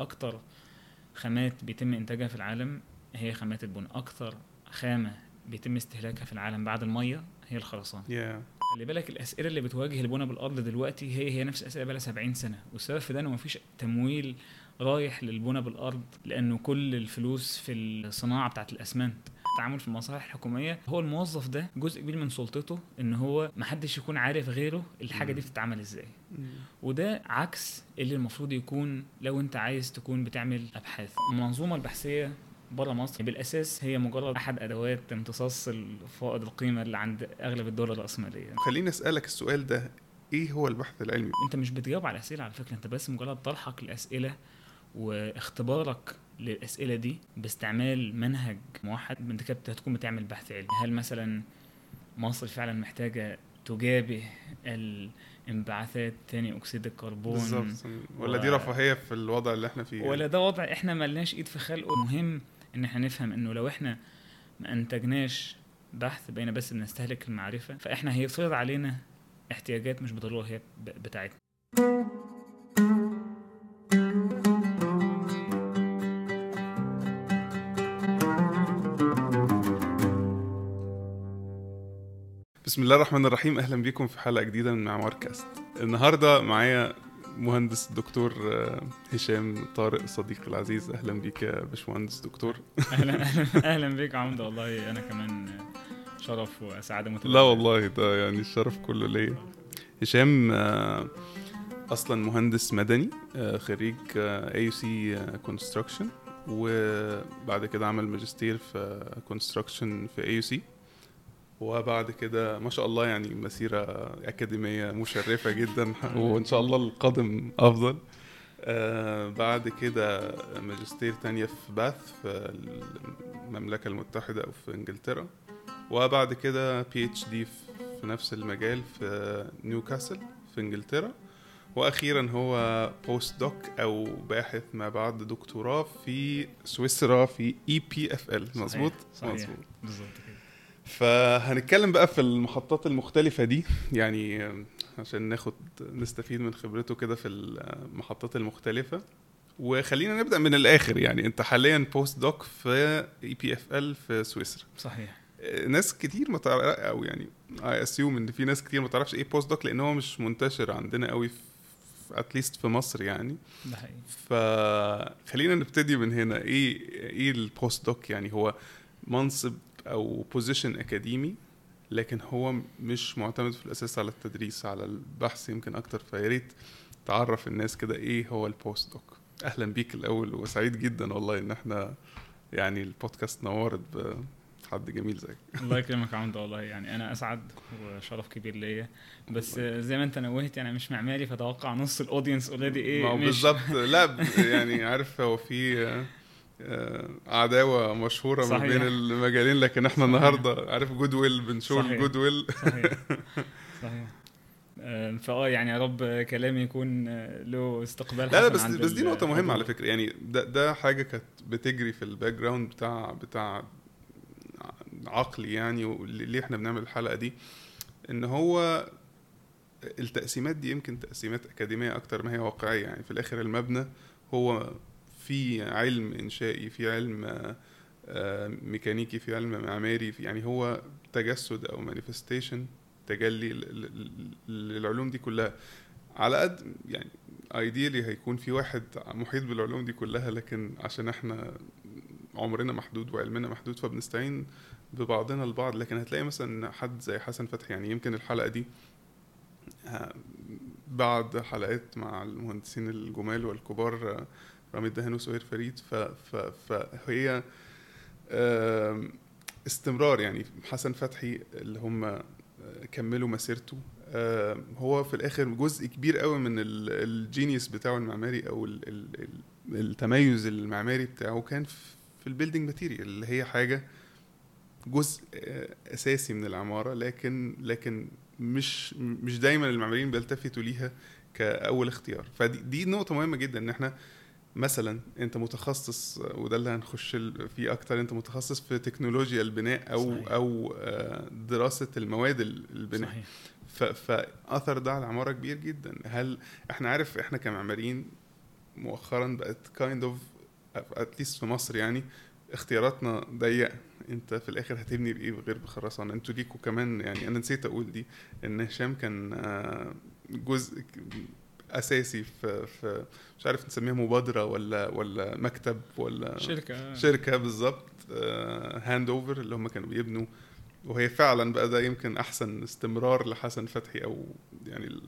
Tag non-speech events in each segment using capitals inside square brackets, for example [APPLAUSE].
أكتر خامات بيتم إنتاجها في العالم هي خامات البن. أكتر خامة بيتم استهلاكها في العالم بعد المية هي الخرسانة. Yeah. خلي بالك الأسئلة اللي بتواجه البنى بالأرض دلوقتي هي هي نفس الأسئلة بقى 70 سنة. والسبب في ده انه مفيش تمويل رايح للبنى بالأرض لأنه كل الفلوس في الصناعة بتاعت الأسمنت التعامل في المصالح الحكومية. هو الموظف ده جزء كبير من سلطته إن هو محدش يكون عارف غيره الحاجة دي بتتعمل إزاي. وده عكس اللي المفروض يكون لو أنت عايز تكون بتعمل أبحاث. المنظومة البحثية بره مصر بالأساس هي مجرد أحد أدوات امتصاص الفائض القيمة اللي عند أغلب الدول الرأسمالية. خليني أسألك السؤال ده إيه هو البحث العلمي؟ أنت مش بتجاوب على أسئلة على فكرة أنت بس مجرد طرحك لأسئلة واختبارك للأسئلة دي باستعمال منهج موحد انت كده هتكون بتعمل بحث علمي. هل مثلا مصر فعلا محتاجة تجابه الانبعاثات ثاني أكسيد الكربون؟ بالظبط. ولا دي رفاهية في الوضع اللي إحنا فيه ولا ده وضع إحنا ملناش ايد في خلقه. مهم إن إحنا نفهم إنه لو إحنا ما أنتجناش بحث بقينا بس بنستهلك المعرفة فإحنا هيفرض علينا احتياجات مش بالضرورة هي بتاعتنا. بسم الله الرحمن الرحيم. أهلا بكم في حلقة جديدة من معمار كاست النهارده معايا مهندس دكتور هشام طارق صديقي العزيز. أهلا بيك يا باشمهندس دكتور. أهلا [LAUGHS] أهلا أهلا بيك عمدة. والله أنا كمان شرف وسعادة متبادلة. لا والله ده يعني الشرف كله ليا. هشام أصلا مهندس مدني خريج AUC construction وبعد كده عمل ماجستير في construction في AUC وبعد كده ما شاء الله يعني مسيرة أكاديمية مشرفة جدا. [LAUGHS] وإن شاء الله القادم أفضل. آه بعد كده ماجستير تانية في Bath في المملكة المتحدة أو في إنجلترا. وبعد كده PhD في نفس المجال في نيوكاسل في إنجلترا. وأخيرا هو postdoc أو باحث ما بعد دكتوراه في سويسرا في EPFL مظبوط؟ مظبوط. بالظبط فهنتكلم بقى في المحطات المختلفة دي. يعني عشان ناخد نستفيد من خبرته كده في المحطات المختلفة. وخلينا نبدأ من الآخر. يعني أنت حاليا post doc في EPFL في سويسرا. صحيح. ناس كتير ما تعرف أو يعني I assume إن في ناس كتير ما تعرفش إيه post doc لأن هو مش منتشر عندنا قوي في at least في مصر يعني. ده حقيقي. فخلينا نبتدي من هنا. إيه إيه ال post doc يعني هو منصب أو position أكاديمي لكن هو مش معتمد في الأساس على التدريس على البحث يمكن أكتر فيا ريت تعرف الناس كده إيه هو ال post doc أهلا بيك الأول وسعيد جدا والله إن إحنا يعني البودكاست نورت بحد جميل زيك. الله يكرمك يا عمدة والله يعني أنا أسعد وشرف كبير ليا. بس زي ما أنت نوهت يعني مش معماري فتوقع نص ال audience already إيه ما بالظبط. لا يعني عارف هو في عداوة مشهورة صحيح. ما بين المجالين لكن إحنا صحيح. النهارده عارف good will بنشوف good will صحيح. صحيح. فآه يعني يا رب كلامي يكون له استقبال لا لا بس بس دي نقطة مهمة على فكرة. يعني ده ده حاجة كانت بتجري في ال background بتاع بتاع عقلي يعني وليه إحنا بنعمل الحلقة دي. إن هو التقسيمات دي يمكن تقسيمات أكاديمية أكتر ما هي واقعية. يعني في الآخر المبنى هو في علم إنشائي في علم ميكانيكي في علم معماري في يعني هو تجسد أو manifestation تجلي للعلوم دي كلها. على قد يعني ideally هيكون في واحد محيط بالعلوم دي كلها لكن عشان إحنا عمرنا محدود وعلمنا محدود فبنستعين ببعضنا البعض. لكن هتلاقي مثلا حد زي حسن فتحي يعني يمكن الحلقة دي بعد حلقات مع المهندسين الجمال والكبار رامي الدهن وسهير فريد. ف ف فهي استمرار يعني. حسن فتحي اللي هم كملوا مسيرته. هو في الآخر جزء كبير قوي من الجينيوس بتاعه المعماري أو التميز المعماري بتاعه كان في ال building material اللي هي حاجة جزء أساسي من العمارة. لكن لكن مش مش دايما المعماريين بيلتفتوا ليها كأول اختيار. فدي نقطة مهمة جدا إن إحنا مثلا أنت متخصص وده اللي هنخش فيه أكتر أنت متخصص في تكنولوجيا البناء أو صحيح. أو دراسة المواد البناء صحيح. فأثر ده على العماره كبير جدا هل إحنا عارف إحنا كمعماريين مؤخرا بقت kind of at least في مصر يعني اختياراتنا ضيقة أنت في الآخر هتبني بإيه غير بخرسانة أنتوا ليكوا كمان يعني أنا نسيت أقول دي إن هشام كان آه، جزء أساسي في, في مش عارف نسميها مبادرة ولا ولا مكتب ولا شركة شركة بالظبط Hand Over اللي هم كانوا بيبنوا. وهي فعلا بقى ده يمكن أحسن استمرار لحسن فتحي أو يعني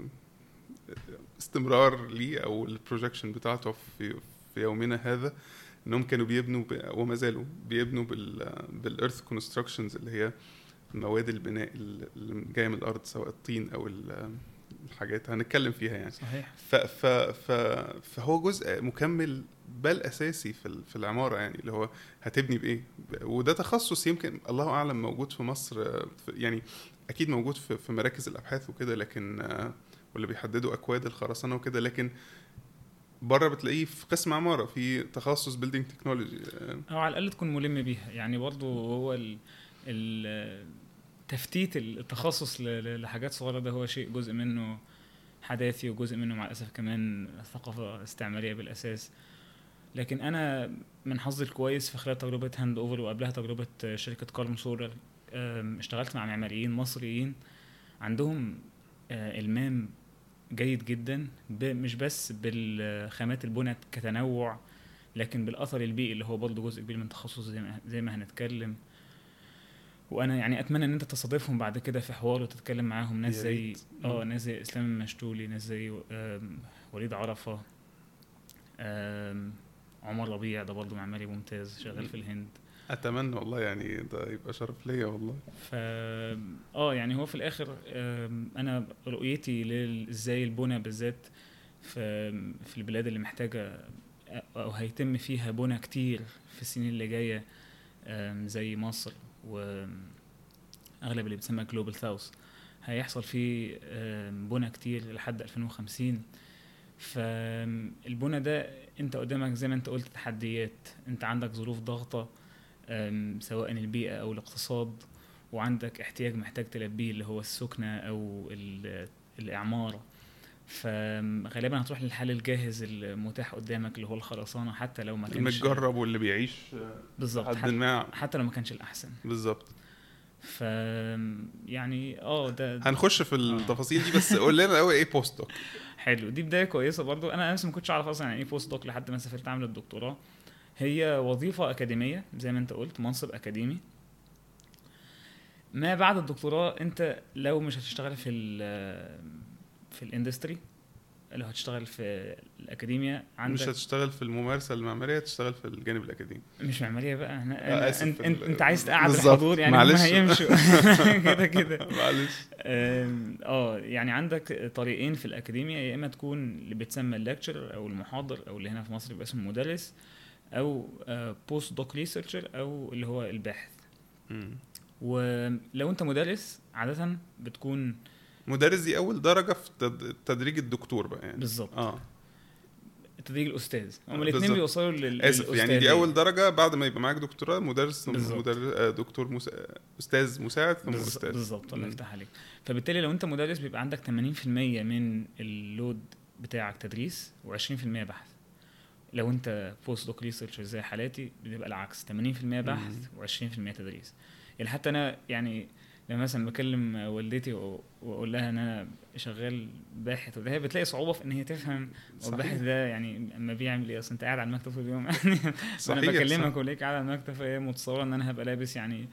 استمرار ليه أو ال projection بتاعته في في يومنا هذا إنهم كانوا بيبنوا وما زالوا بيبنوا بال بال earth constructions اللي هي مواد البناء اللي جاية من الأرض سواء الطين أو ال- الحاجات هنتكلم فيها يعني. صحيح. ف ف ف فهو جزء مكمل بل أساسي في في العمارة يعني اللي هو هتبني بإيه؟ وده تخصص يمكن الله أعلم موجود في مصر يعني أكيد موجود في, في مراكز الأبحاث وكده لكن واللي بيحددوا أكواد الخرسانة وكده لكن بره بتلاقيه في قسم عمارة في تخصص building technology أو على الأقل تكون ملم بيها. يعني برضو هو ال ال تفتيت التخصص لحاجات صغيرة ده هو شيء جزء منه حداثي وجزء منه مع الأسف كمان ثقافة استعمارية بالأساس. لكن أنا من حظي الكويس في خلال تجربة Hand Over وقبلها تجربة شركة كارم سولر أم، اشتغلت مع معماريين مصريين عندهم آه، إلمام جيد جدا مش بس بالخامات البنى كتنوع لكن بالأثر البيئي اللي هو برضه جزء كبير من تخصص زي ما هنتكلم. وأنا يعني أتمنى إن أنت تستضيفهم بعد كده في حوار وتتكلم معاهم ناس زي. آه ناس زي إسلام المشتولي ناس زي وليد عرفة عمر ربيع ده برضه معماري ممتاز شغال في الهند. أتمنى والله يعني ده يبقى شرف ليا والله. ف آه يعني هو في الآخر أنا رؤيتي إزاي البنى بالذات في في البلاد اللي محتاجة أو هيتم فيها بنى كتير في السنين اللي جاية زي مصر. وأغلب اللي بتسمى جلوبال ساوث هيحصل فيه بنى كتير لحد 2050 فالبنى ده أنت قدامك زي ما أنت قلت تحديات. أنت عندك ظروف ضغطه سواء البيئة أو الاقتصاد وعندك احتياج محتاج تلبيه اللي هو السكنة أو ال- الإعمار فغالبا هتروح للحل الجاهز المتاح قدامك اللي هو الخرسانة حتى لو ما كانش المتجرب واللي بيعيش بالظبط حد حتى, ما. حتى لو ما كانش الأحسن. بالظبط. ف يعني آه ده ده هنخش في التفاصيل دي بس قول لنا الأول إيه post doc [LAUGHS] حلو دي بداية كويسة برضو. أنا نفسي ما كنتش أعرف أصلا يعني إيه post doc لحد ما سافرت أعمل الدكتوراه. هي وظيفة أكاديمية زي ما أنت قلت منصب أكاديمي. ما بعد الدكتوراه أنت لو مش هتشتغل في في ال industry لو هتشتغل في الاكاديميا عندك مش هتشتغل في الممارسة المعمارية هتشتغل في الجانب الأكاديمي مش معمارية بقى أنا آه، أنا آسف أنت, أنت, أنت عايز تقعد. الحضور يعني معلش. ما هيمشوا [LAUGHS] [LAUGHS] كده كده معلش آه يعني عندك طريقين في الاكاديميا يا إما تكون اللي بتسمى ال lecturer أو المحاضر أو اللي هنا في مصر بيبقى اسمه مدرس أو post doc researcher أو اللي هو الباحث. ولو أنت مدرس عاده بتكون مدرس دي أول درجة في تد- تدريج الدكتور بقى يعني. بالظبط. آه. تدريج الأستاذ. آه، هم الاثنين. بيوصلوا لل آسف يعني دي. أول درجة بعد ما يبقى معاك دكتوراه مدرس. مدرس آه، دكتور مس... أستاذ مساعد ثم بالظ- أستاذ. بالظبط الله. يفتح عليك. فبالتالي لو أنت مدرس بيبقى عندك 80% من ال load بتاعك تدريس و20% بحث. لو أنت post doc researcher زي حالاتي بيبقى العكس 80% بحث و20% تدريس. يعني حتى أنا يعني لما مثلا بكلم والدتي وأقول لها إن أنا شغال باحث وده هي بتلاقي صعوبة في إن هي تفهم هو. الباحث ده يعني أما بيعمل إيه أصل أنت قاعد على المكتب طول اليوم [LAUGHS] يعني أنا بكلمك. وليك قاعد على المكتب فهي متصورة إن أنا هبقى لابس يعني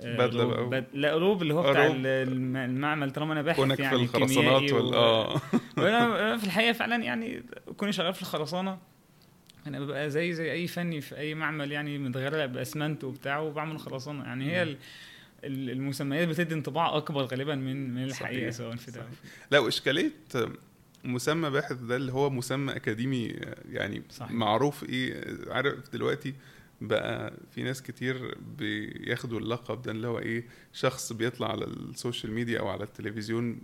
آه، روب- بقى بد... لا روب اللي هو بتاع المعمل طالما أنا باحث كونك يعني في الخرسانات وال و... آه [LAUGHS] وأنا في الحقيقة فعلا يعني كوني شغال في الخرسانة أنا ببقى زي زي أي فني في أي معمل يعني متغرق بأسمنت وبتاع وبعمل خرسانة يعني هي المسميات بتدي انطباع أكبر غالبا من من الحقيقة سواء في ده. لا وإشكالية مسمى باحث ده اللي هو مسمى أكاديمي يعني صحيح. معروف إيه عارف دلوقتي بقى في ناس كتير بياخدوا اللقب ده اللي هو إيه شخص بيطلع على ال social media أو على التلفزيون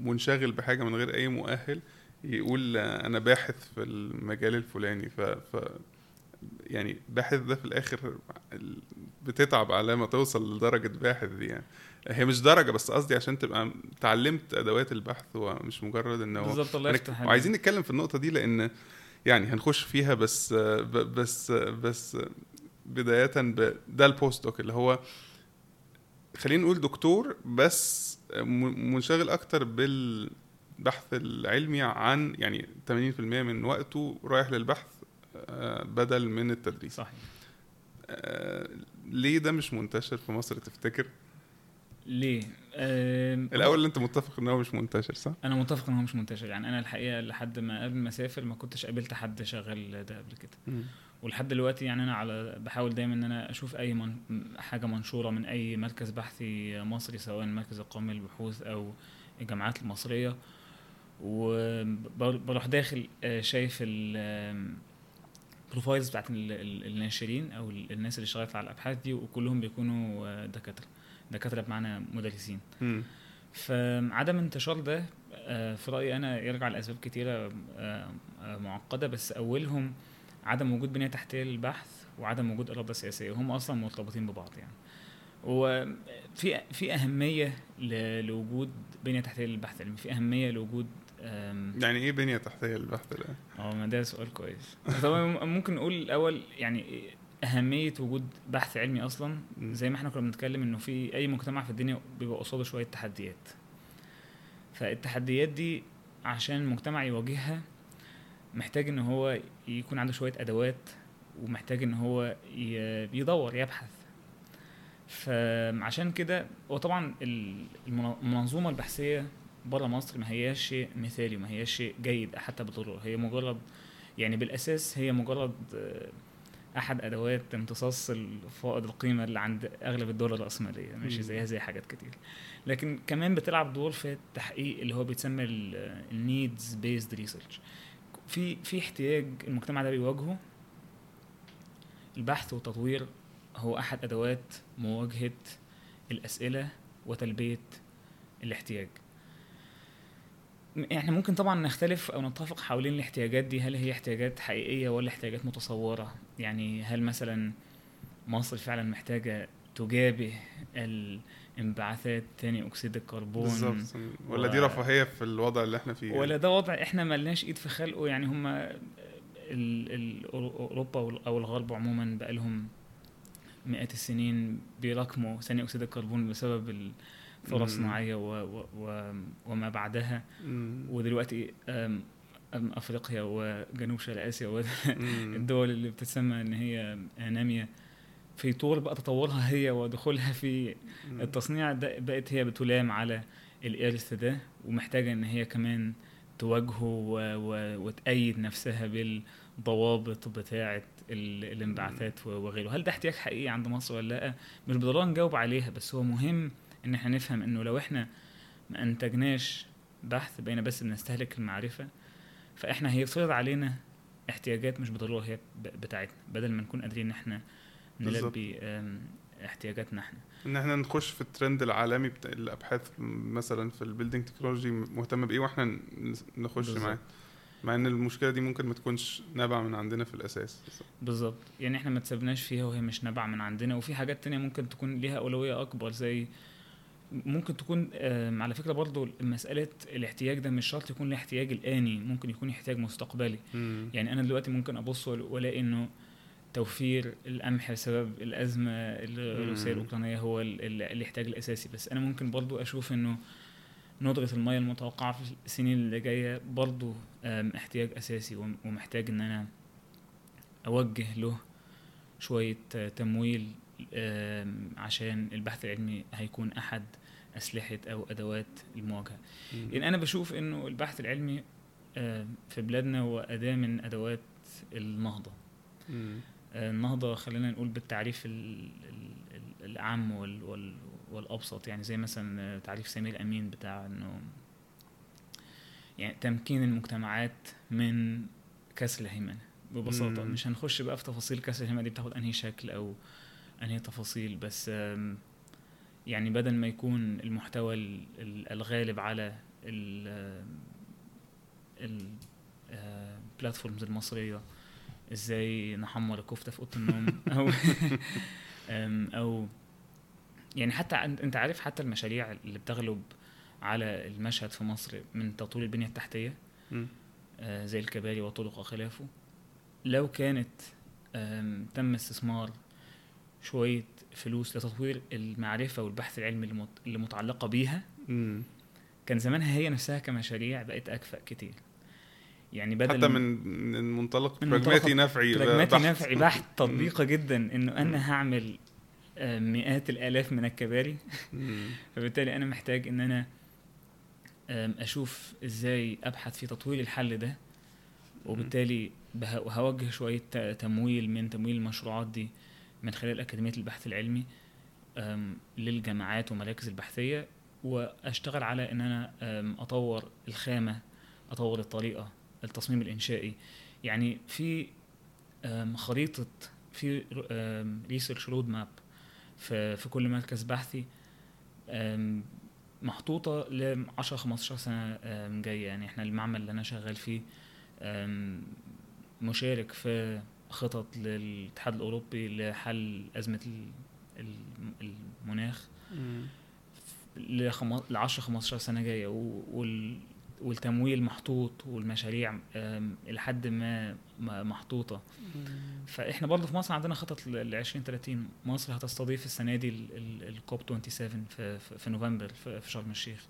منشغل بحاجة من غير أي مؤهل يقول أنا باحث في المجال الفلاني ف, ف يعني باحث ده في الآخر بتتعب على ما توصل لدرجة باحث دي يعني هي مش درجة بس قصدي عشان تبقى اتعلمت أدوات البحث ومش مجرد إن هو بالظبط الله يفتح. وعايزين نتكلم في النقطة دي لأن يعني هنخش فيها بس بس بس آه، بداية ب- ده البوست دوك اللي هو خلينا نقول دكتور بس منشغل أكتر بالبحث العلمي عن يعني 80% من وقته رايح للبحث بدل من التدريس. صحيح. آه، ليه ده مش منتشر في مصر تفتكر؟ ليه؟ الأول أنت متفق إن هو مش منتشر صح؟ أنا متفق إن هو مش منتشر. يعني أنا الحقيقة لحد ما قبل ما أسافر ما كنتش قابلت حد شغال ده قبل كده. ولحد دلوقتي يعني أنا على بحاول دايما إن أنا أشوف أي من حاجة منشورة من أي مركز بحثي مصري سواء المركز القومي للبحوث أو الجامعات المصرية. وبروح داخل آه، شايف البروفايلز بتاعت ال- ال- الناشرين أو ال- الناس اللي اشتغلت على الأبحاث دي وكلهم بيكونوا آه، دكاترة. دكاترة بمعنى مدرسين. فعدم انتشار ده آه، في رأيي أنا يرجع لأسباب كتيرة آه، معقدة. بس أولهم عدم وجود بنية تحتية للبحث وعدم وجود إرادة سياسية. وهم أصلا مرتبطين ببعض يعني. وفي في أهمية لوجود بنية تحتية للبحث. العلمي في أهمية لوجود يعني إيه بنية تحتية للبحث ده آه ما ده سؤال كويس. طبعا ممكن نقول الأول يعني أهمية وجود بحث علمي أصلا. زي ما إحنا كنا بنتكلم إنه في أي مجتمع في الدنيا بيبقى قصاده شوية تحديات. فالتحديات دي عشان المجتمع يواجهها محتاج إن هو يكون عنده شوية أدوات ومحتاج إن هو يدور يبحث. فعشان كده وطبعا ال- المن- المنظومة البحثية بره مصر ما هياش شيء مثالي وما هياش شيء جيد حتى بالضرورة. هي مجرد يعني بالأساس هي مجرد آه، أحد أدوات امتصاص الفائض القيمة اللي عند أغلب الدول الرأسمالية. ماشي. زيها زي حاجات كتير. لكن كمان بتلعب دور في التحقيق اللي هو بيتسمى ال needs-based research في في احتياج المجتمع ده بيواجهه. البحث والتطوير هو أحد أدوات مواجهة الأسئلة وتلبية الاحتياج. إحنا ممكن طبعا نختلف أو نتفق حوالين الاحتياجات دي هل هي احتياجات حقيقية ولا احتياجات متصورة؟ يعني هل مثلا مصر فعلا محتاجة تجابه الانبعاثات ثاني أكسيد الكربون؟ بالظبط. ولا و- دي رفاهية في الوضع اللي إحنا فيه ولا ده وضع إحنا ملناش إيد في خلقه. يعني هم ال ال أوروبا أو الغرب عموما بقالهم مئات السنين بيراكموا ثاني أكسيد الكربون بسبب الثوره مم. الصناعيه و و و وما بعدها. ودلوقتي أفريقيا وجنوب شرق آسيا. والدول [LAUGHS] اللي بتتسمى إن هي ناميه في طور بقى تطورها [LAUGHS] هي ودخولها في. التصنيع ده بقت هي بتلام على الإرث ده ومحتاجة إن هي كمان تواجهه و... و... وتأيد نفسها بالضوابط بتاعة ال... الانبعاثات وغيره هل ده احتياج حقيقي عند مصر ولا لأ مش بالضرورة نجاوب عليها بس هو مهم إن إحنا نفهم إنه لو إحنا ما أنتجناش بحث بقينا بس بنستهلك المعرفة فإحنا هيفرض علينا احتياجات مش بالضرورة هي بتاعتنا بدل ما نكون قادرين إن إحنا. نلبي احتياجاتنا إحنا إن إحنا نخش في الترند العالمي بتاع الأبحاث مثلا في ال building technology مهتم بإيه وإحنا نخش. معاه مع إن المشكلة دي ممكن ما تكونش نابعة من عندنا في الأساس بالظبط يعني إحنا ما تسبناش فيها وهي مش نابعة من عندنا وفي حاجات تانية ممكن تكون ليها أولوية أكبر زي ممكن تكون على فكرة برضو مسألة الاحتياج ده مش شرط يكون الاحتياج الآني ممكن يكون احتياج مستقبلي مم. يعني أنا دلوقتي ممكن أبص وال- وألاقي إنه توفير القمح بسبب الأزمة الروسية. الأوكرانية هو ال- ال- الاحتياج الأساسي بس أنا ممكن برضو أشوف إنه ندرة المياه المتوقعة في السنين اللي جاية برضو احتياج أساسي وم- ومحتاج إن أنا أوجه له شوية تمويل عشان البحث العلمي هيكون أحد أسلحة أو أدوات المواجهة مم. يعني أنا بشوف إنه البحث العلمي آم، في بلادنا هو أداة من أدوات النهضة مم. آه، النهضة خلينا نقول بالتعريف ال- ال- ال- الأعم وال- وال- والأبسط يعني زي مثلا آه، تعريف سمير أمين بتاع إنه يعني تمكين المجتمعات من كسر الهيمنة ببساطة مم. مش هنخش بقى في تفاصيل كسر الهيمنة دي بتاخد أنهي شكل أو أنهي تفاصيل بس يعني بدل ما يكون المحتوى ال- ال- الغالب على البلاتفورمز المصرية إزاي نحمر الكفتة في أوضة النوم؟ [LAUGHS] أو أو يعني حتى أنت عارف حتى المشاريع اللي بتغلب على المشهد في مصر من تطوير البنية التحتية. آه، زي الكباري والطرق وخلافه لو كانت تم استثمار شوية فلوس لتطوير المعرفة والبحث العلمي اللي مت- اللي متعلقة بيها. كان زمانها هي نفسها كمشاريع بقت أكفأ كتير. يعني بدل حتى من من منطلق من براجماتي نفعي براجماتي. نفعي بحت [LAUGHS] تطبيقة جدا إنه أنا هعمل آه، مئات الآلاف من الكباري. [LAUGHS] فبالتالي أنا محتاج إن أنا أشوف إزاي أبحث في تطوير الحل ده. وبالتالي هوجه شوية تمويل من تمويل المشروعات دي من خلال أكاديمية البحث العلمي للجامعات والمراكز البحثية وأشتغل على إن أنا آم، أطور الخامة أطور الطريقة التصميم الإنشائي. يعني في آم، خريطة في research road map في كل مركز بحثي آم، محطوطة ل 10 15 سنة آم، جاية. يعني إحنا المعمل اللي أنا شغال فيه مشارك في خطط للاتحاد الأوروبي لحل أزمة ال- ال- المناخ. ل 10 15 سنة جاية والتمويل محطوط والمشاريع لحد ما محطوطة. فإحنا برضه في مصر عندنا خطط ل 2030 مصر هتستضيف السنة دي الكوب 27 في, في, نوفمبر في, شرم الشيخ.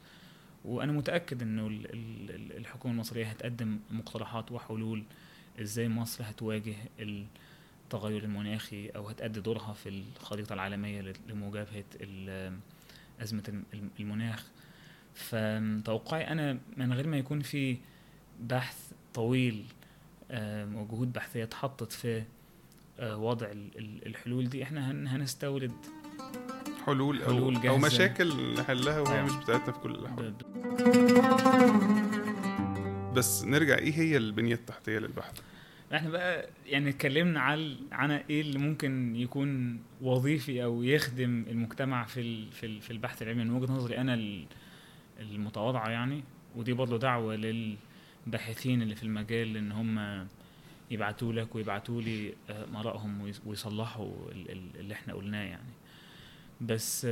وأنا متأكد إنه ال- ال- ال- الحكومة المصرية هتقدم مقترحات وحلول إزاي مصر هتواجه التغير المناخي أو هتأدي دورها في الخريطة العالمية ل- لمجابهه ال- أزمة الم- المناخ فتوقعي أنا من غير ما يكون في بحث طويل وجهود بحثية اتحطت في آه، وضع ال- ال- الحلول دي إحنا هن- هنستورد حلول حلول أو جاهزة. مشاكل نحلها وهي آه. مش بتاعتنا في كل ب- بس نرجع إيه هي البنية التحتية للبحث إحنا بقى يعني اتكلمنا على عن إيه اللي ممكن يكون وظيفي أو يخدم المجتمع في في في البحث العلمي. من وجهة نظري أنا ال- المتواضعة يعني ودي برضه دعوة للباحثين اللي في المجال إن هم يبعتوا لك ويبعتوا لي آه، مرائهم ويص- ويصلحوا ال- ال- اللي إحنا قلناه يعني. بس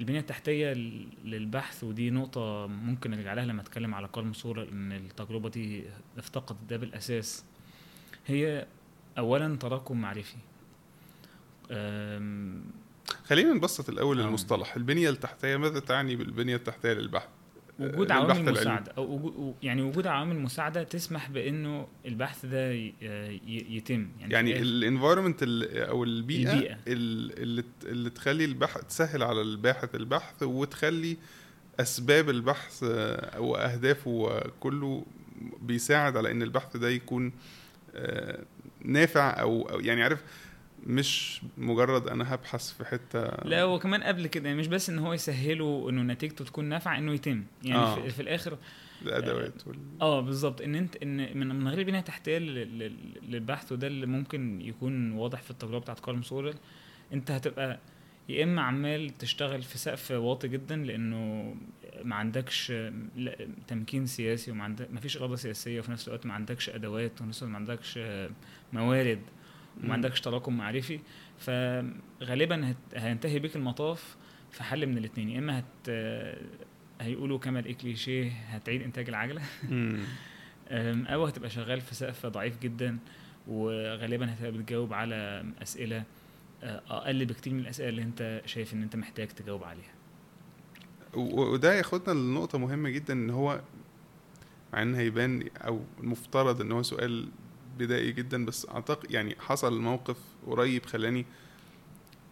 التحتية ل- للبحث ودي نقطة ممكن نرجع لها لما أتكلم على كارل سورا إن التجربة دي افتقدت ده بالأساس. هي اولا تراكم معرفي. خلينا نبسط الأول آه. المصطلح. البنية التحتية ماذا تعني بالبنية التحتية للبحث؟ وجود عوامل. مساعدة أو وجود يعني وجود عوامل مساعدة تسمح بإنه البحث ده يتم يعني, يعني الانفايرمنت أو البيئة, البيئة. ال- اللي اللي تخلي البحث تسهل على الباحث البحث وتخلي أسباب البحث واهدافه كله بيساعد على إن البحث ده يكون آه، نافع أو أو يعني عارف مش مجرد أنا هبحث في حتة لا هو كمان قبل كده يعني مش بس إن هو يسهله إنه نتيجته تكون نافعة إنه يتم يعني آه. في, في الآخر الأدوات وال... آه بالظبط إن أنت إن من من غير بناء تحتية لل- لل- للبحث وده اللي ممكن يكون واضح في التجربه بتاعت كارل سورل أنت هتبقى يا إما عمال تشتغل في سقف واطي جدا لأنه ما عندكش تمكين سياسي وما عندك ما فيش اراده سياسية وفي نفس الوقت ما عندكش أدوات وفي نفس الوقت ما عندكش موارد. وما عندكش تراكم معرفي فغالبا هت- هينتهي بيك المطاف في حل من الاثنين يا إما هت هيقولوا كما الاكليشيه هتعيد إنتاج العجلة أو هتبقى شغال في سقف ضعيف جدا وغالبا هتبقى بتجاوب على أسئلة آه، أقل بكتير من الأسئلة اللي أنت شايف إن أنت محتاج تجاوب عليها. وده ياخدنا لنقطة مهمة جدا إن هو مع إن هيبان أو المفترض إن هو سؤال بدائي جدا بس اعتقد يعني حصل موقف قريب خلاني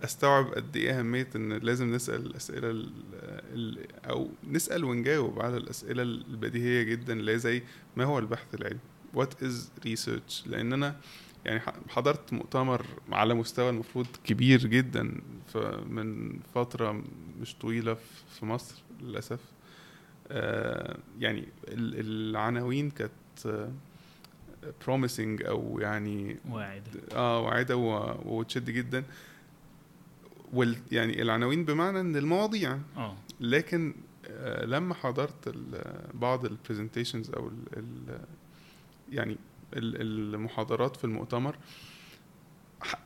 أستوعب قد إيه أهمية إن لازم نسأل الاسئلة ال أو نسأل ونجاوب على الأسئلة البديهية جدا اللي زي ما هو البحث العلمي. What is research لأن أنا يعني حضرت مؤتمر على مستوى المفروض كبير جدا من فترة مش طويلة في- مصر للأسف. آه، يعني ال- العناوين كانت promising أو يعني واعد آه واعدة و- وتشد جدا. وال يعني العناوين بمعنى إن المواضيع. آه. لكن آه، لما حضرت بعض ال presentations أو ال ال يعني ال- المحاضرات في المؤتمر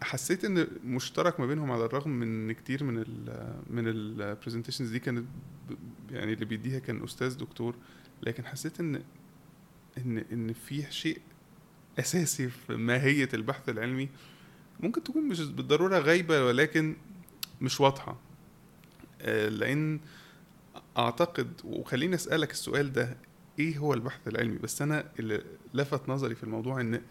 حسيت إن مشترك ما بينهم على الرغم من ان كتير من ال من ال presentations دي كانت يعني اللي بيديها كان أستاذ دكتور. لكن حسيت ان ان إن في شيء أساسي في ماهية البحث العلمي ممكن تكون مش بالضرورة غايبة ولكن مش واضحة. آه، لأن أعتقد وخليني أسألك السؤال ده إيه هو البحث العلمي؟ بس أنا اللي لفت نظري في الموضوع إن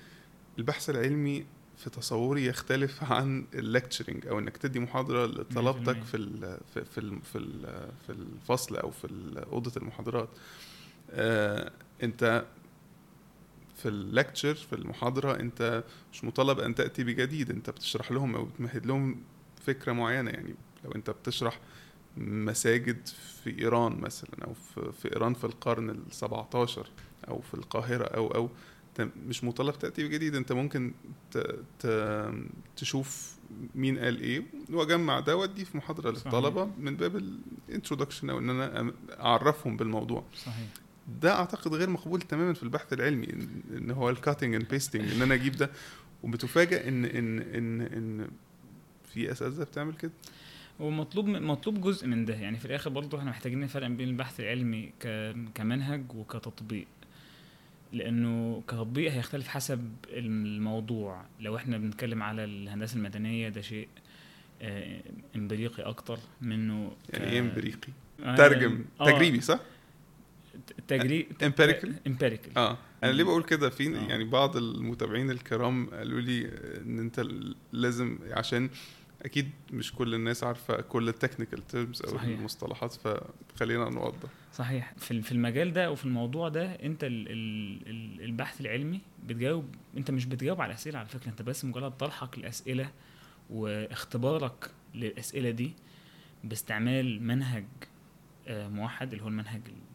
البحث العلمي في تصوري يختلف [LAUGHS] عن اللكتشرنج أو إنك تدي محاضرة لطلبتك 100%. في ال في في في, ال في الفصل أو في أوضة المحاضرات. آه أنت في اللكتشر في المحاضرة أنت مش مطالب أن تأتي بجديد أنت بتشرح لهم أو بتمهد لهم فكرة معينة. يعني لو أنت بتشرح مساجد في إيران مثلا أو في, في إيران في القرن ال 17 أو في القاهرة أو أو مش مطالب تأتي بجديد. أنت ممكن ت ت تشوف مين قال إيه وأجمع ده وأديه في محاضرة صحيح. للطلبة من باب ال introduction أو إن أنا أعرفهم بالموضوع. صحيح. ده أعتقد غير مقبول تماما في البحث العلمي ان هو ال cutting and pasting إن أنا أجيب ده. وبتفاجئ ان ان ان إن في أساتذة بتعمل كده. ومطلوب مطلوب جزء من ده. يعني في الآخر برضه إحنا محتاجين نفرق بين البحث العلمي كمنهج وكتطبيق. لأنه كتطبيق هيختلف حسب الموضوع. لو إحنا بنتكلم على الهندسة المدنية ده شيء آه، إمبريقي أكتر منه يعني إيه إمبريقي؟ آه، ترجم آه، تجريبي صح؟ تجريب empirical empirical آه. أنا ليه بقول كده؟ في آه. يعني بعض المتابعين الكرام قالوا لي إن أنت لازم عشان أكيد مش كل الناس عارفة كل ال technical terms أو صحيح. المصطلحات فخلينا نوضح. صحيح. في في المجال ده وفي الموضوع ده أنت ال ال ال البحث العلمي بتجاوب أنت مش بتجاوب على أسئلة على فكرة أنت بس مجرد طرحك لأسئلة واختبارك للأسئلة دي باستعمال منهج آه، موحد اللي هو المنهج ال- ال-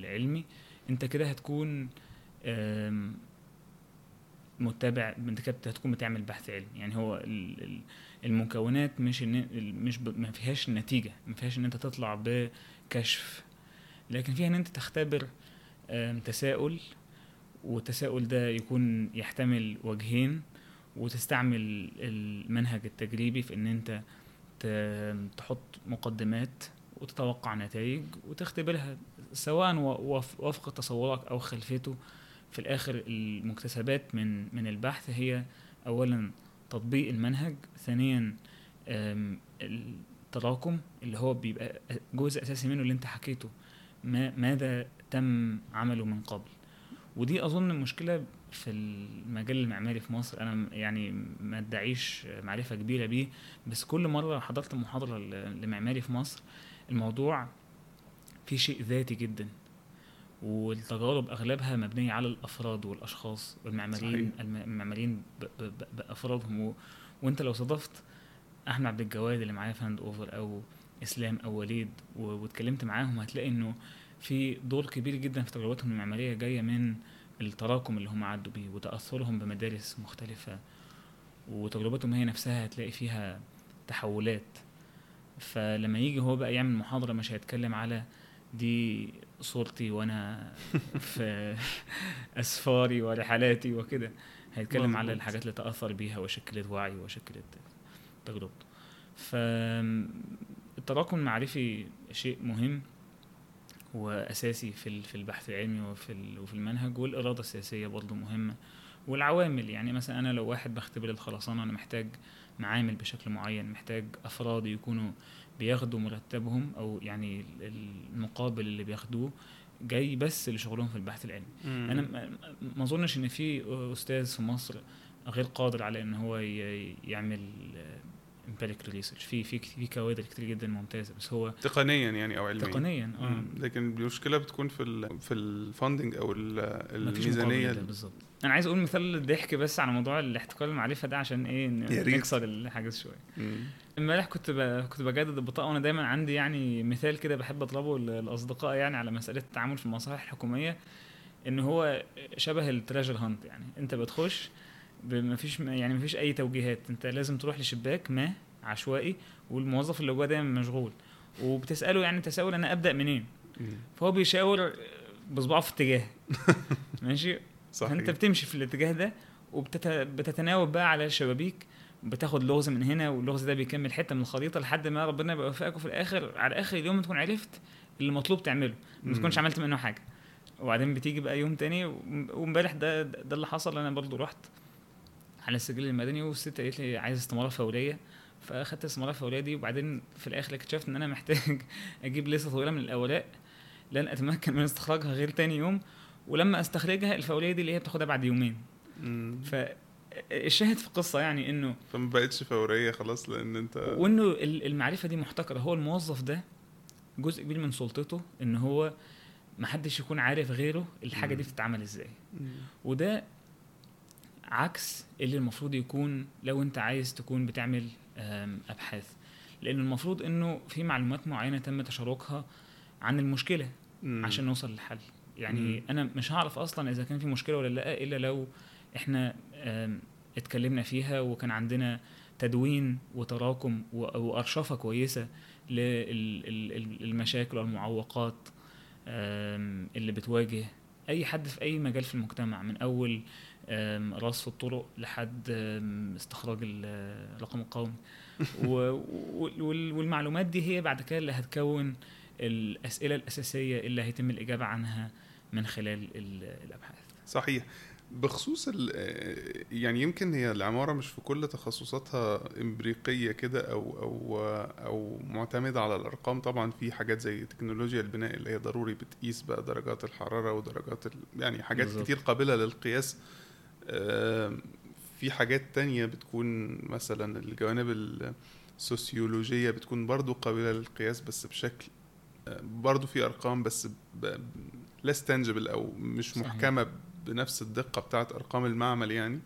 العلمي انت كده هتكون متابع انت كده هتكون بتعمل بحث علمي. يعني هو ال- ال- المكونات مش إن مش ب- ما فيهاش نتيجة ما فيهاش إن أنت تطلع بكشف. لكن فيها إن أنت تختبر تساؤل والتساؤل ده يكون يحتمل وجهين وتستعمل المنهج التجريبي في إن أنت تحط مقدمات وتتوقع نتائج وتختبرها سواء وفق تصورك أو خلفيته في الآخر المكتسبات من من البحث هي اولا تطبيق المنهج ثانيا التراكم اللي هو بيبقى جزء أساسي منه اللي أنت حكيته ما ماذا تم عمله من قبل. ودي أظن مشكلة في المجال المعماري في مصر. أنا يعني ما ادعيش معرفة كبيرة بيه بس كل مرة حضرت محاضرة لمعماري في مصر الموضوع فيه شيء ذاتي جدا. والتجارب أغلبها مبنية على الأفراد والأشخاص والمعماريين الم- المعماريين بأفرادهم. و... وأنت لو صادفت أحمد عبد الجواد اللي معايا في هاند أوفر أو إسلام أو وليد و- واتكلمت معاهم هتلاقي إنه في دور كبير جدا في تجربتهم المعمارية جاية من التراكم اللي هم عدوا بيه وتأثرهم بمدارس مختلفة. وتجربتهم هي نفسها هتلاقي فيها تحولات. فلما يجي هو بقى يعمل محاضرة مش هيتكلم على دي صورتي وأنا في [LAUGHS] أسفاري ورحلاتي وكده. هيتكلم على. الحاجات اللي تأثر بيها وشكلت وعي وشكلت تجربته فالتراكم المعرفي شيء مهم وأساسي في في البحث العلمي وفي وفي المنهج والإرادة السياسية برضه مهمة. والعوامل يعني مثلا أنا لو واحد بختبر الخرسانة أنا محتاج معامل بشكل معين محتاج أفراد يكونوا بياخدوا مرتبهم أو يعني ال- المقابل اللي بياخدوه جاي بس لشغلهم في البحث العلمي. أنا ما- أظنش إن في أستاذ في مصر غير قادر على إن هو يعمل empirical research في في في كوادر كتير جدا ممتازة بس هو تقنيا يعني أو علميا. تقنيا آه. مم. لكن المشكلة بتكون في ال في ال funding أو الميزانية بالظبط. أنا عايز أقول مثال ضحك بس على موضوع الاحتكار المعرفه ده عشان إيه. نكسر الحاجز شوية. امبارح كنت ب... كنت بجدد البطاقة وأنا دايما عندي يعني مثال كده بحب أطلبه للاصدقاء يعني على مسألة التعامل في المصالح الحكومية إن هو شبه التراجر هانت يعني أنت بتخش مفيش يعني مفيش أي توجيهات أنت لازم تروح لشباك ما عشوائي والموظف اللي جوه دايما مشغول وبتسأله يعني تساؤل أنا أبدأ منين. فهو بيشاور بصباعه في اتجاه [LAUGHS] ماشي صحيح. فانت بتمشي في الاتجاه ده وبتتناوب بقى على الشبابيك بتاخد لغز من هنا واللغز ده بيكمل حتة من الخريطه لحد ما ربنا يبقى يوفقك وفي الآخر على آخر اليوم تكون عرفت اللي مطلوب تعمله ما. تكونش عملت منه حاجة. وبعدين بتيجي بقى يوم تاني وامبارح ده ده اللي حصل. أنا برضو رحت على السجل المدني والست قالت لي عايز استمارة فورية. فأخدت الاستماره الفوريه دي وبعدين في الآخر اكتشفت إن أنا محتاج [LAUGHS] أجيب لسه طويلة من الأوراق لن أتمكن من استخراجها غير تاني يوم. ولما استخرجها الفوريه دي اللي هي بتاخدها بعد يومين مم. فالشاهد في القصة يعني إنه فما بقتش فوريه خلاص لأن أنت وإنه ال- المعرفة دي محتكرة هو الموظف ده جزء كبير من سلطته إن هو محدش يكون عارف غيره الحاجة دي. بتتعمل إزاي. وده عكس اللي المفروض يكون لو أنت عايز تكون بتعمل أبحاث لأن المفروض إنه في معلومات معينة تم تشاركها عن المشكلة. عشان نوصل للحل يعني مم. أنا مش هعرف أصلا إذا كان في مشكلة ولا لأ إلا لو إحنا اتكلمنا فيها وكان عندنا تدوين وتراكم وأرشفة كويسة للمشاكل والمعوقات اللي بتواجه أي حد في أي مجال في المجتمع من أول رصف الطرق لحد استخراج ال- الرقم القومي [LAUGHS] والمعلومات دي هي بعد كده اللي هتكون الأسئلة الأساسية اللي هيتم الإجابة عنها من خلال ال- الأبحاث. صحيح. بخصوص ال يعني يمكن هي العمارة مش في كل تخصصاتها إمبريقية كده أو أو أو معتمدة على الأرقام. طبعا في حاجات زي تكنولوجيا البناء اللي هي ضروري بتقيس بقى درجات الحرارة ودرجات يعني حاجات بالظبط. كتير قابلة للقياس. في حاجات تانية بتكون مثلا الجوانب السوسيولوجية بتكون برضو قابلة للقياس بس بشكل آه، برضو في أرقام بس less tangible أو مش. محكمة بنفس الدقة بتاعت أرقام المعمل يعني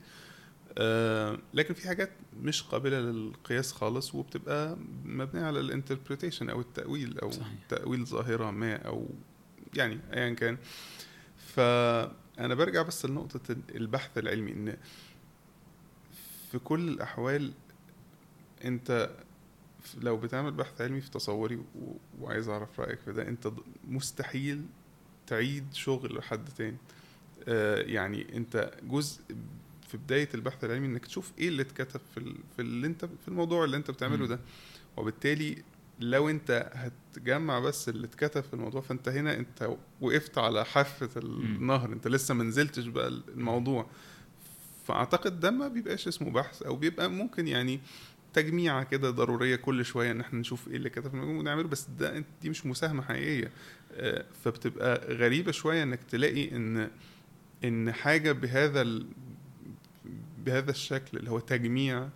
آه، لكن في حاجات مش قابلة للقياس خالص وبتبقى مبنية على الانتربريتيشن أو التأويل أو صحيح. تأويل ظاهرة ما أو يعني أيا كان فأنا برجع بس لنقطة البحث العلمي إن في كل الأحوال أنت لو بتعمل بحث علمي في تصوري وعايز أعرف رأيك في ده أنت ض- مستحيل تعيد شغل حد تاني آه، يعني انت جزء في بداية البحث العلمي انك تشوف إيه اللي اتكتب في. في اللي انت في الموضوع اللي انت بتعمله. ده وبالتالي لو انت هتجمع بس اللي اتكتب في الموضوع فانت هنا انت وقفت على حافة النهر انت لسه ما نزلتش بقى الموضوع فاعتقد ده ما بيبقاش اسمه بحث أو بيبقى ممكن يعني تجميعة كده ضرورية كل شوية إن إحنا نشوف إيه اللي كتب في ونعمله بس ده دي مش مساهمة حقيقية. آه، فبتبقى غريبة شوية إنك تلاقي إن إن حاجة بهذا ال... بهذا الشكل اللي هو تجميع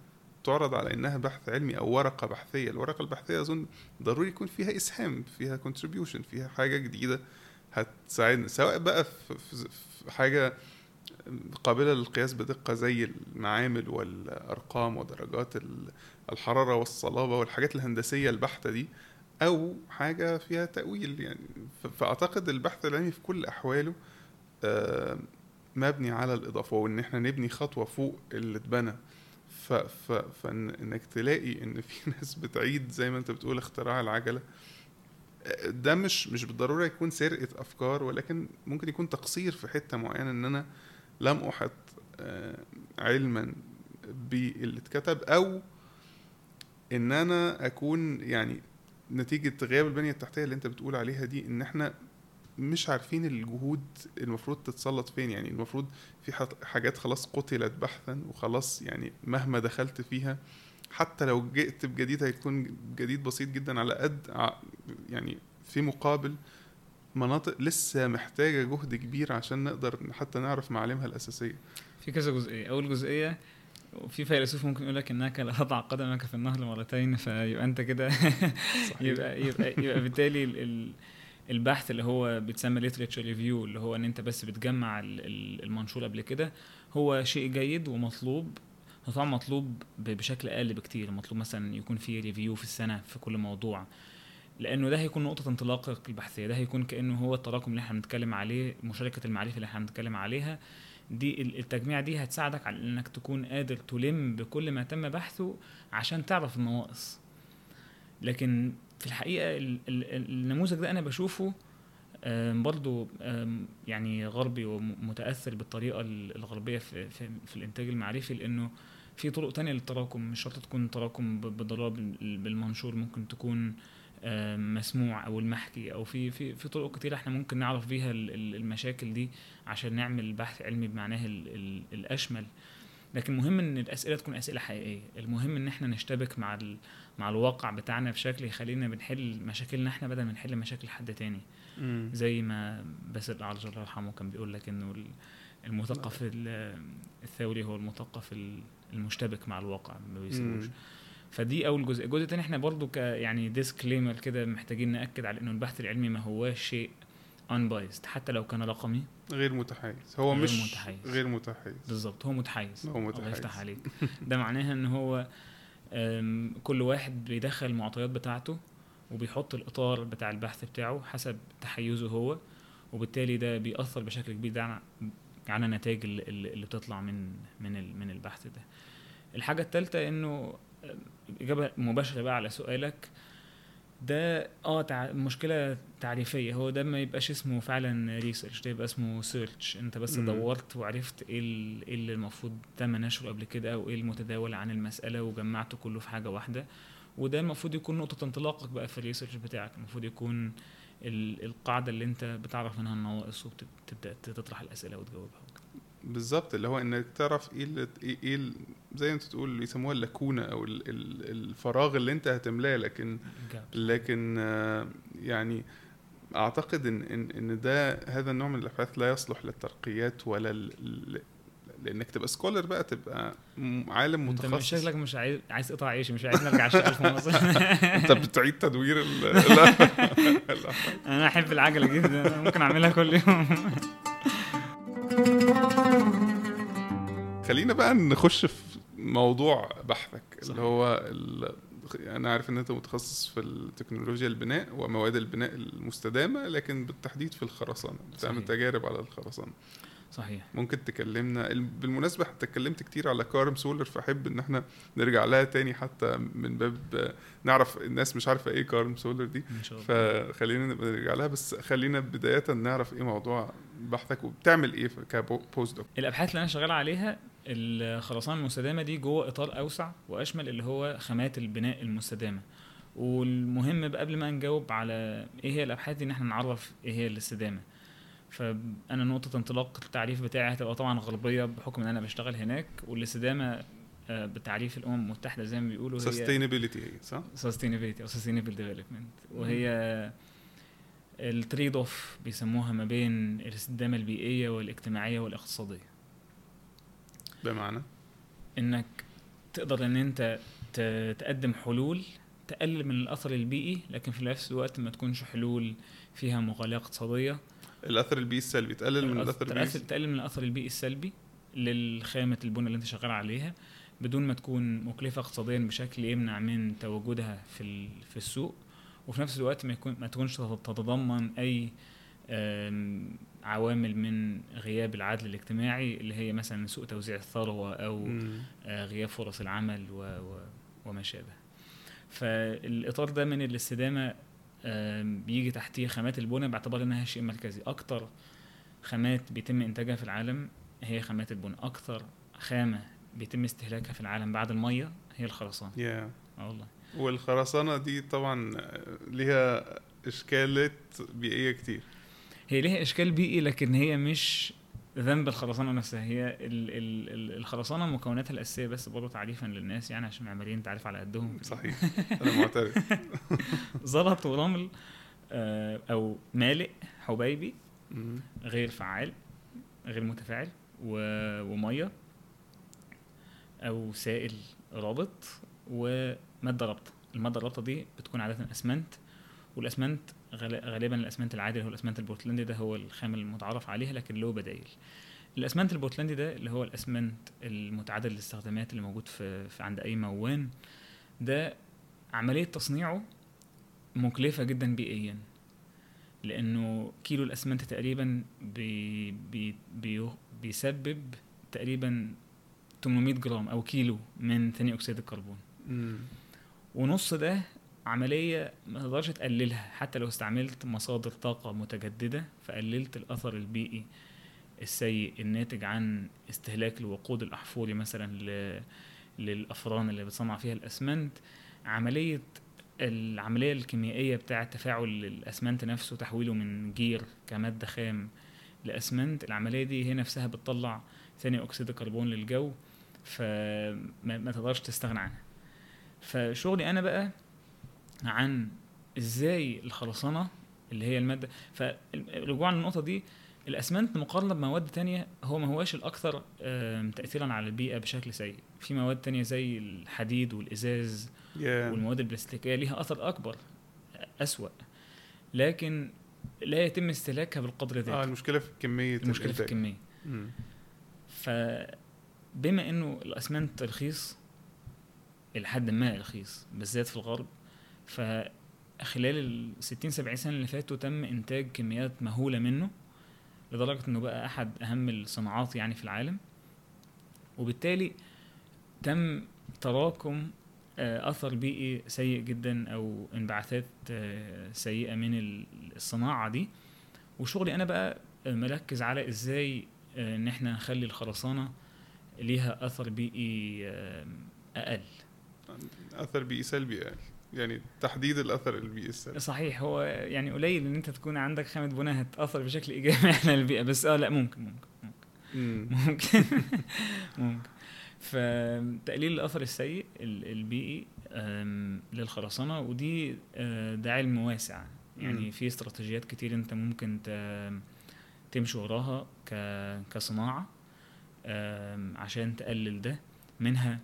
تعرض على إنها بحث علمي أو ورقة بحثية. الورقة البحثية أظن ضروري يكون فيها إسهام فيها contribution فيها حاجة جديدة هتساعدنا سواء بقى في حاجة قابلة للقياس بدقة زي المعامل والأرقام ودرجات ال- الحرارة والصلابة والحاجات الهندسية البحتة دي أو حاجة فيها تأويل يعني. فأعتقد البحث العلمي في كل أحواله آه، مبني على الإضافة وإن إحنا نبني خطوة فوق اللي اتبنى. فانك تلاقي إن في [LAUGHS] ناس بتعيد زي ما أنت بتقول اختراع العجلة آه، ده مش مش بالضرورة يكون سرقة أفكار ولكن ممكن يكون تقصير في حتة معينة إن أنا لم أحط آه، علما باللي اتكتب أو إن أنا أكون يعني نتيجة غياب البنية التحتية اللي أنت بتقول عليها دي إن إحنا مش عارفين الجهود المفروض تتسلط فين. يعني المفروض في حاجات خلاص قتلت بحثا وخلاص يعني مهما دخلت فيها حتى لو جئت بجديد هيكون جديد بسيط جدا على قد يعني في مقابل مناطق لسه محتاجة جهد كبير عشان نقدر حتى نعرف معالمها الأساسية. في كذا جزئية. أول جزئية وفي فيلسوف ممكن يقول لك إنك لا تضع قدمك في النهر مرتين فيبقى أنت كده. [LAUGHS] يبقى يبقى يبقى بالتالي ال- ال- البحث اللي هو بيتسمى literature ريفيو اللي هو إن أنت بس بتجمع ال- ال- المنشور قبل كده هو شيء جيد ومطلوب. هو طبعا مطلوب بشكل أقل بكتير. مطلوب مثلا يكون في ريفيو في السنة في كل موضوع. لأنه ده هيكون نقطة انطلاقك البحثيه ده هيكون كأنه هو التراكم اللي إحنا بنتكلم عليه مشاركة المعرفة اللي إحنا بنتكلم عليها. دي ال- التجميع دي هتساعدك على إنك تكون قادر تلم بكل ما تم بحثه عشان تعرف النواقص. لكن في الحقيقة ال- ال- النموذج ده أنا بشوفه برضو يعني غربي ومتأثر بالطريقة ال- الغربية في, في, في الإنتاج المعرفي لأنه في طرق تانية للتراكم. مش شرط تكون تراكم ب- بالضرورة بال- بالمنشور ممكن تكون آم، مسموع أو المحكي أو في في في طرق كتير إحنا ممكن نعرف بيها ال- ال- المشاكل دي عشان نعمل بحث علمي بمعناه ال- ال- الأشمل. لكن مهم إن الأسئلة تكون أسئلة حقيقية. المهم إن إحنا نشتبك مع ال... مع الواقع بتاعنا بشكل يخلينا بنحل مشاكلنا إحنا بدل ما نحل مشاكل حد تاني. زي ما باسل الأعرج الله يرحمه كان بيقول لك إنه ال- المثقف ال- الثوري هو المثقف ال- المشتبك مع الواقع ما بيسيبوش. فدي أول جزء. الجزء الثاني إحنا برضو ك يعني disclaimer كده محتاجين نأكد على إنه البحث العلمي ما هواش شيء unbiased حتى لو كان رقمي. غير متحيز. هو غير مش متحيز. غير متحيز. بالظبط هو متحيز. هو الله متحيز. يفتح عليك. ده معناها إن هو كل واحد بيدخل المعطيات بتاعته وبيحط الإطار بتاع البحث بتاعه حسب تحيزه هو وبالتالي ده بيأثر بشكل كبير ده على- النتائج اللي, بتطلع من من من البحث ده. الحاجة الثالثه إنه أم، إجابة مباشرة بقى على سؤالك. ده آه تع... مشكلة تعريفية. هو ده ما يبقاش اسمه فعلا research ده يبقى اسمه search أنت بس مم. دورت وعرفت إيه ال- إيه اللي المفروض تم نشره قبل كده أو إيه المتداول عن المسألة وجمعته كله في حاجة واحدة. وده المفروض يكون نقطة انطلاقك بقى في ال research بتاعك. المفروض يكون ال... القاعدة اللي أنت بتعرف منها النواقص وبتبدأ تطرح الأسئلة وتجاوبها. بالظبط اللي هو إنك تعرف إيه اللي إيه, إيه ال- زي ما أنت تقول بيسموها اللاكونة أو ال- ال- الفراغ اللي أنت هتملاه لكن. لكن يعني أعتقد إن إن إن ده هذا النوع من الأبحاث لا يصلح للترقيات ولا ل- لإنك تبقى scholar بقى تبقى عالم أنت مش متخصص شكلك مش عايز عايز تقطع عيشي مش عايز نرجع اشتغل في مصر [LAUGHS] أنت بتعيد تدوير [LAUGHS] ال. أنا أحب العجلة جدا ممكن أعملها كل يوم خلينا بقى نخش في موضوع بحثك صحيح. اللي هو ال... أنا عارف إن أنت متخصص في التكنولوجيا البناء ومواد البناء المستدامة لكن بالتحديد في الخرسانة بتعمل. تجارب على الخرسانة صحيح. ممكن تكلمنا ال- بالمناسبة انت اتكلمت كتير على كارم سولر فأحب إن إحنا نرجع لها تاني حتى من باب نعرف الناس مش عارفة إيه كارم سولر دي. إن شاء الله. فخلينا نبقى نرجع لها بس خلينا بداية نعرف إيه موضوع بحثك وبتعمل إيه ك postdoc الأبحاث اللي أنا شغال عليها الخرسانة المستدامة دي جوه إطار أوسع وأشمل اللي هو خامات البناء المستدامة. والمهم قبل ما نجاوب على إيه هي الأبحاث دي إن إحنا نعرف إيه هي الاستدامة. فأنا نقطة انطلاق التعريف بتاعي هتبقى طبعا غربية بحكم إن أنا بشتغل هناك والاستدامة آه، بتعريف الأمم المتحدة زي ما بيقولوا هي sustainability صح؟ sustainability أو sustainable development. وهي ال trade-off بيسموها ما بين الاستدامة البيئية والاجتماعية والاقتصادية. بمعنى؟ إنك تقدر إن أنت تقدم حلول تقلل من الأثر البيئي لكن في نفس الوقت ما تكونش حلول فيها مغالاه اقتصادية. الأثر البيئي السلبي تقلل من الأثر البيئي تقلل تقلل من الأثر البيئي السلبي للخامة البنى اللي انت شغال عليها بدون ما تكون مكلفة اقتصاديا بشكل يمنع من تواجدها في في السوق وفي نفس الوقت ما يكون ما تكونش تتضمن أي عوامل من غياب العدل الاجتماعي اللي هي مثلا سوء توزيع الثروة أو. آه، غياب فرص العمل و... و... وما شابه فالإطار ده من الاستدامة بيجي تحتيه خامات البناء باعتبار إنها شيء مركزي. أكتر خامات بيتم إنتاجها في العالم هي خامات البناء أكتر خامة بيتم استهلاكها في العالم بعد المية هي الخرسانة. يا. آه والله. والخرسانة دي طبعا ليها إشكالات بيئية كتير. هي ليها إشكال بيئي لكن هي مش ذنب الخرسانة نفسها. هي ال ال ال الخرسانة مكوناتها الأساسية بس برضه تعريفا للناس يعني عشان معماريين تعرف على قدهم. صحيح. أنا معترف. [LAUGHS] زلط ورمل آه، أو مالئ حبيبي. غير فعال غير متفاعل ومية أو سائل رابط ومادة رابطة. المادة الرابطة دي بتكون عادة أسمنت والأسمنت غال- غالبا الأسمنت العادي اللي هو الأسمنت البورتلاندي ده هو الخام المتعارف عليها لكن له بدايل الأسمنت البورتلاندي ده اللي هو الأسمنت المتعدد الاستخدامات اللي موجود في, في عند أي مواد ده عملية تصنيعه مكلفة جدا بيئيا لأنه كيلو الأسمنت تقريبا بي بي بي بيسبب تقريبا 800 جرام أو كيلو من ثاني أكسيد الكربون مم. ونص ده عملية ما تقدرش تقللها حتى لو استعملت مصادر طاقة متجددة فقللت الأثر البيئي السيء الناتج عن استهلاك الوقود الأحفوري مثلا. للأفران اللي بتصنع فيها الأسمنت عملية العملية الكيميائية بتاعه تفاعل الأسمنت نفسه تحويله من جير كمادة خام لأسمنت العملية دي هي نفسها بتطلع ثاني أكسيد الكربون للجو فما ما تقدرش تستغنى عنها فشغلي أنا بقى عن إزاي الخرسانة اللي هي المادة. فرجوعا للنقطة دي الأسمنت مقارنة بمواد تانية هو ما هواش الأكثر تاثيرا على البيئة بشكل سيء. في مواد تانية زي الحديد والإزاز يا والمواد البلاستيكية ليها أثر أكبر أسوأ. لكن لا يتم استهلاكها بالقدر آه ذاته المشكلة في كمية المشكلة في. الكمية. فبما إنه الأسمنت رخيص إلى حد ما رخيص بالذات في الغرب فخلال ال 60 70 سنة اللي فاتوا تم إنتاج كميات مهولة منه لدرجة إنه بقى أحد أهم الصناعات يعني في العالم. وبالتالي تم تراكم آه، أثر بيئي سيء جدا أو انبعاثات آه، سيئة من ال- الصناعة دي. وشغلي أنا بقى مركز على إزاي آه، إن إحنا نخلي الخرسانة ليها أثر بيئي أقل. أثر بيئي سلبي يعني يعني تحديد الأثر البيئي السلبي صحيح هو يعني قليل إن أنت تكون عندك خامة بناء هتاثر بشكل إيجابي [LAUGHS] على البيئة بس آه لأ ممكن ممكن مم. ممكن. ممكن. [LAUGHS] فتقليل الأثر السيء ال- البيئي للخرسانة ودي آه، ده علم واسع يعني. في استراتيجيات كتير أنت ممكن تمشي وراها كصناعة عشان تقلل ده. منها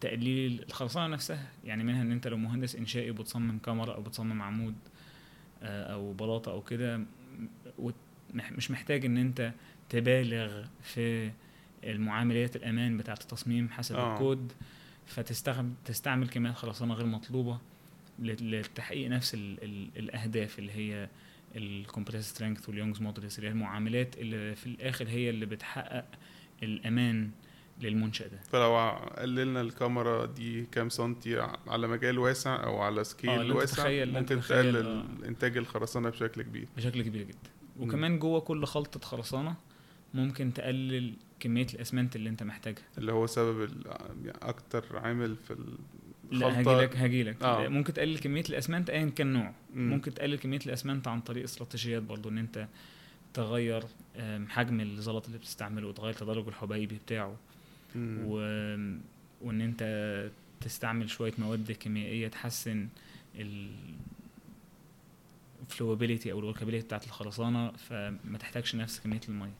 تقليل الخرسانة نفسها يعني منها إن أنت لو مهندس إنشائي بتصمم كاميرا أو بتصمم عمود آه، أو بلاطة أو كده مش محتاج إن أنت تبالغ في المعاملات الأمان بتاعة التصميم حسب آه. الكود فتستخدم تستعمل كميات خرسانة غير مطلوبة لتحقيق نفس ال ال الأهداف اللي هي ال compressive strength وال Young's modulus اللي هي المعاملات اللي في الآخر هي اللي بتحقق الأمان للمنشأ ده فلو قللنا الكمية دي كام سنتي على مجال واسع أو على آه، scale اللي واسع ممكن تقلل آه. إنتاج الخرسانة بشكل كبير بشكل كبير جدا. وكمان جوه كل خلطة خرسانة ممكن تقلل كمية الأسمنت اللي أنت محتاجها اللي هو سبب أكتر عامل في لا الخلطه هجيلك هجيلك آه. آه. ممكن تقلل كمية الأسمنت أيا كان نوع مم. ممكن تقلل كمية الأسمنت عن طريق استراتيجيات برضو إن أنت تغير حجم الزلط اللي بتستعمله وتغير تدرج الحبيبي بتاعه. و... وإن أنت تستعمل شوية مواد كيميائية تحسن ال flowability أو ال workability بتاعت الخرسانة فما تحتاجش نفس كمية المية.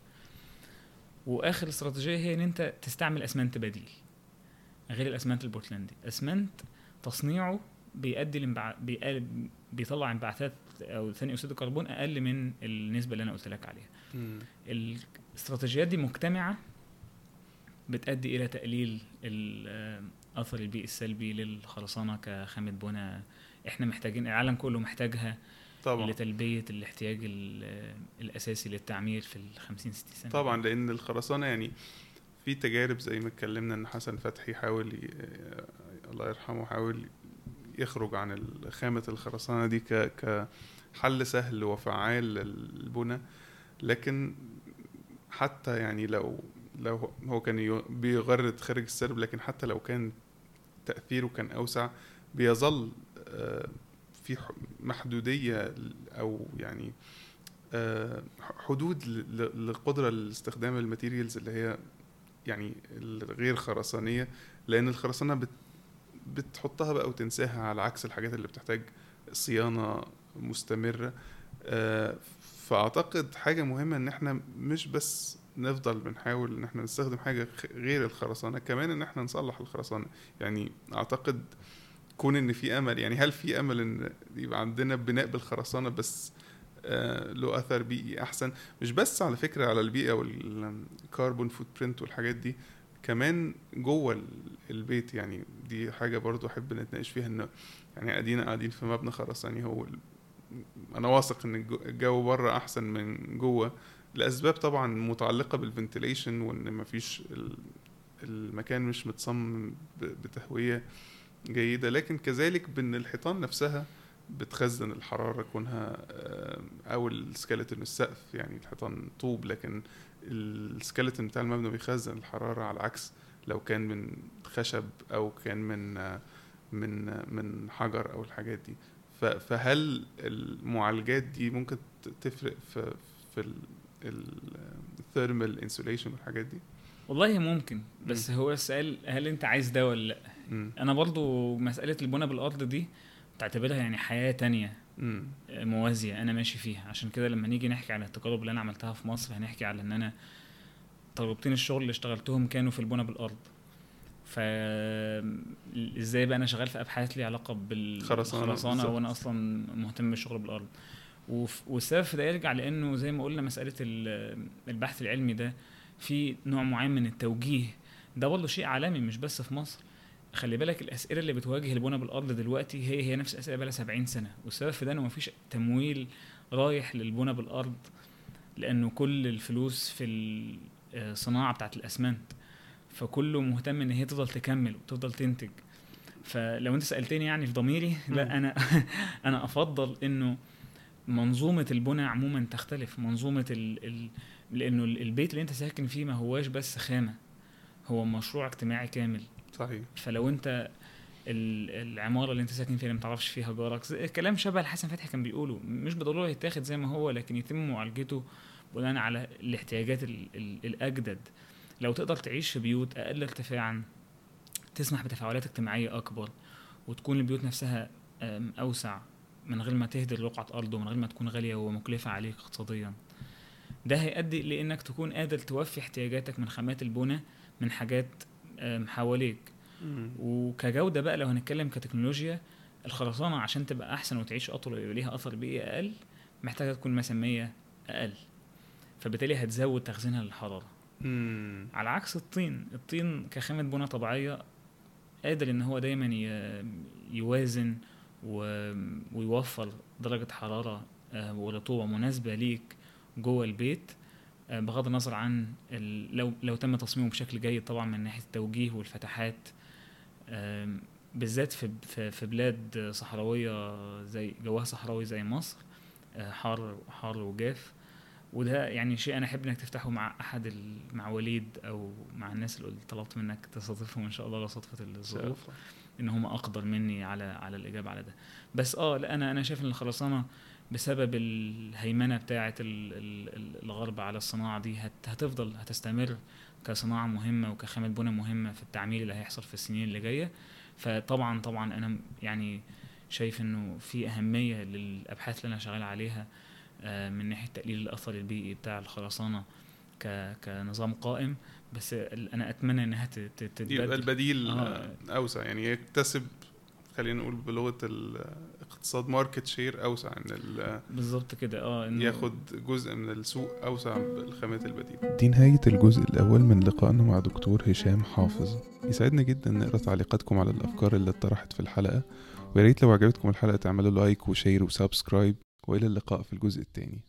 وآخر استراتيجية هي إن أنت تستعمل أسمنت بديل غير الأسمنت البورتلاندي. أسمنت تصنيعه بيؤدي لانبع... بيطلع انبعاثات أو ثاني أكسيد الكربون أقل من النسبة اللي أنا قلت لك عليها. الاستراتيجيات دي مجتمعة بتؤدي إلى تقليل الاثر البيئي السلبي للخرسانة كخامة بناء. إحنا محتاجين العالم كله محتاجها طبعا. لتلبية الاحتياج ال- الأساسي للتعمير في ال 50 60 سنة. طبعا لأن الخرسانة يعني في تجارب زي ما اتكلمنا إن حسن فتحي حاول ي... الله يرحمه حاول يخرج عن خامة الخرسانة دي ك... كحل سهل وفعال للبنى لكن حتى يعني لو لو هو كان بيغرد خارج السرب لكن حتى لو كان تأثيره كان أوسع بيظل آه، في محدودية أو يعني آه، حدود للقدرة لاستخدام الماتيريالز اللي هي يعني الغير خرسانية لأن الخرسانة بت بتحطها بقى وتنساها على عكس الحاجات اللي بتحتاج صيانة مستمرة. آه، فأعتقد حاجة مهمة إن إحنا مش بس نفضل بنحاول إن إحنا نستخدم حاجة خ- غير الخرسانة كمان إن إحنا نصلح الخرسانة. يعني أعتقد كون إن في أمل يعني هل في أمل إن يبقى عندنا بناء بالخرسانة بس آه، له أثر بيئي أحسن؟ مش بس على فكرة على البيئة وال carbon footprint والحاجات دي كمان جوه ال- البيت يعني دي حاجة برضو أحب نتناقش فيها ان يعني قاعدين قاعدين في مبنى خرساني هو أنا واثق إن الجو بره أحسن من جوه. لاسباب طبعا متعلقة بال ventilation وإن مفيش ال- المكان مش متصمم بتهوية جيدة. لكن كذلك بإن الحيطان نفسها بتخزن الحرارة كونها آه، أو السكeleton السقف يعني الحيطان طوب لكن السكeleton بتاع المبنى بيخزن الحرارة على عكس لو كان من خشب أو كان من آه، من من حجر أو الحاجات دي. فهل المعالجات دي ممكن تفرق في في ال thermal insulation والحاجات دي والله ممكن بس هو السؤال هل انت عايز ده ولا لأ. أنا برضو مسألة البنى بالأرض دي تعتبرها يعني حياة تانية مم. موازية أنا ماشي فيها عشان كده لما نيجي نحكي على التجارب اللي أنا عملتها في مصر هنحكي على إن أنا تجربتين الشغل اللي اشتغلتهم كانوا في البنى بالأرض ف إزاي بقى أنا شغال في أبحاث لي علاقة بالخرسانة. وأنا أصلا مهتم بالشغل بالأرض والسبب في ده يرجع لأنه زي ما قلنا مسألة ال- البحث العلمي ده في نوع معين من التوجيه. ده برضه شيء عالمي مش بس في مصر. خلي بالك الأسئلة اللي بتواجه البنى بالأرض دلوقتي هي هي نفس الأسئلة بقى لها 70 سنة. والسبب في ده انه مفيش تمويل رايح للبنى بالأرض لأنه كل الفلوس في الصناعه بتاعت الأسمنت. فكله مهتم إن هي تفضل تكمل وتفضل تنتج. فلو أنت سألتني يعني في ضميري. لا أنا [LAUGHS] أنا أفضل إنه منظومة البنى عموما تختلف. منظومة ال... ال... لأنه ال- البيت اللي أنت ساكن فيه ما هواش بس خامة هو مشروع اجتماعي كامل. صحيح. فلو أنت ال- العمارة اللي أنت ساكن فيها اللي ما تعرفش فيها جارك كلام شبه الحسن فتحي كان بيقوله. مش بالضرورة يتاخد زي ما هو لكن يتم معالجته بناء على الاحتياجات ال ال الأجدد. لو تقدر تعيش في بيوت أقل ارتفاعا تسمح بتفاعلات اجتماعية أكبر وتكون البيوت نفسها أوسع. من غير ما تهدر رقعه ارض ومن غير ما تكون غالية ومكلفة عليك اقتصاديا ده هيؤدي لإنك تكون قادر توفي احتياجاتك من خامات البناء من حاجات حواليك مم. وكجودة بقى لو هنتكلم كتكنولوجيا الخرسانة عشان تبقى أحسن وتعيش أطول ويبقى ليها أثر بيئي أقل محتاجة تكون مسمية أقل فبالتالي هتزود تخزينها للحرارة مم. على عكس الطين الطين كخامة بناء طبيعية قادر إن هو دايما يوازن ويوفر درجة حرارة آه، ورطوبة مناسبة ليك جوه البيت آه، بغض النظر عن لو لو تم تصميمه بشكل جيد طبعا من ناحية التوجيه والفتحات بالذات في في بلاد صحراوية زي جوها صحراوي زي مصر آه، حار حار وجاف وده يعني شيء أنا أحب إنك تفتحه مع أحد مع وليد أو مع الناس اللي طلبت منك تستضيفهم إن شاء الله لو شاء الظروف. إن هم أقدر مني على على الإجابة على ده. بس آه لا أنا أنا شايف إن الخرسانة بسبب الهيمنة بتاعة ال- ال- ال- الغرب على الصناعة دي هت- هتفضل هتستمر كصناعة مهمة وكخامه بناء مهمة في التعمير اللي هيحصل في السنين اللي جاية. فطبعا طبعا أنا يعني شايف إنه في أهمية للأبحاث اللي أنا شغال عليها آه، من ناحية تقليل الأثر البيئي بتاع الخرسانة كنظام قائم. بس ال- أنا أتمنى إنها ت- ت- يبقى تتبدل البديل آه. أوسع يعني يكتسب خلينا نقول بلغة الاقتصاد market share أوسع إن ال- بالظبط كده. آه إنه- ياخد جزء من السوق أوسع بالخامات البديلة. دي نهاية الجزء الأول من لقائنا مع دكتور هشام حافظ. يسعدنا جدا نقرأ تعليقاتكم على الأفكار اللي اتطرحت في الحلقة. ويا ريت لو عجبتكم الحلقة تعملوا like و share و subscribe. وإلى اللقاء في الجزء الثاني.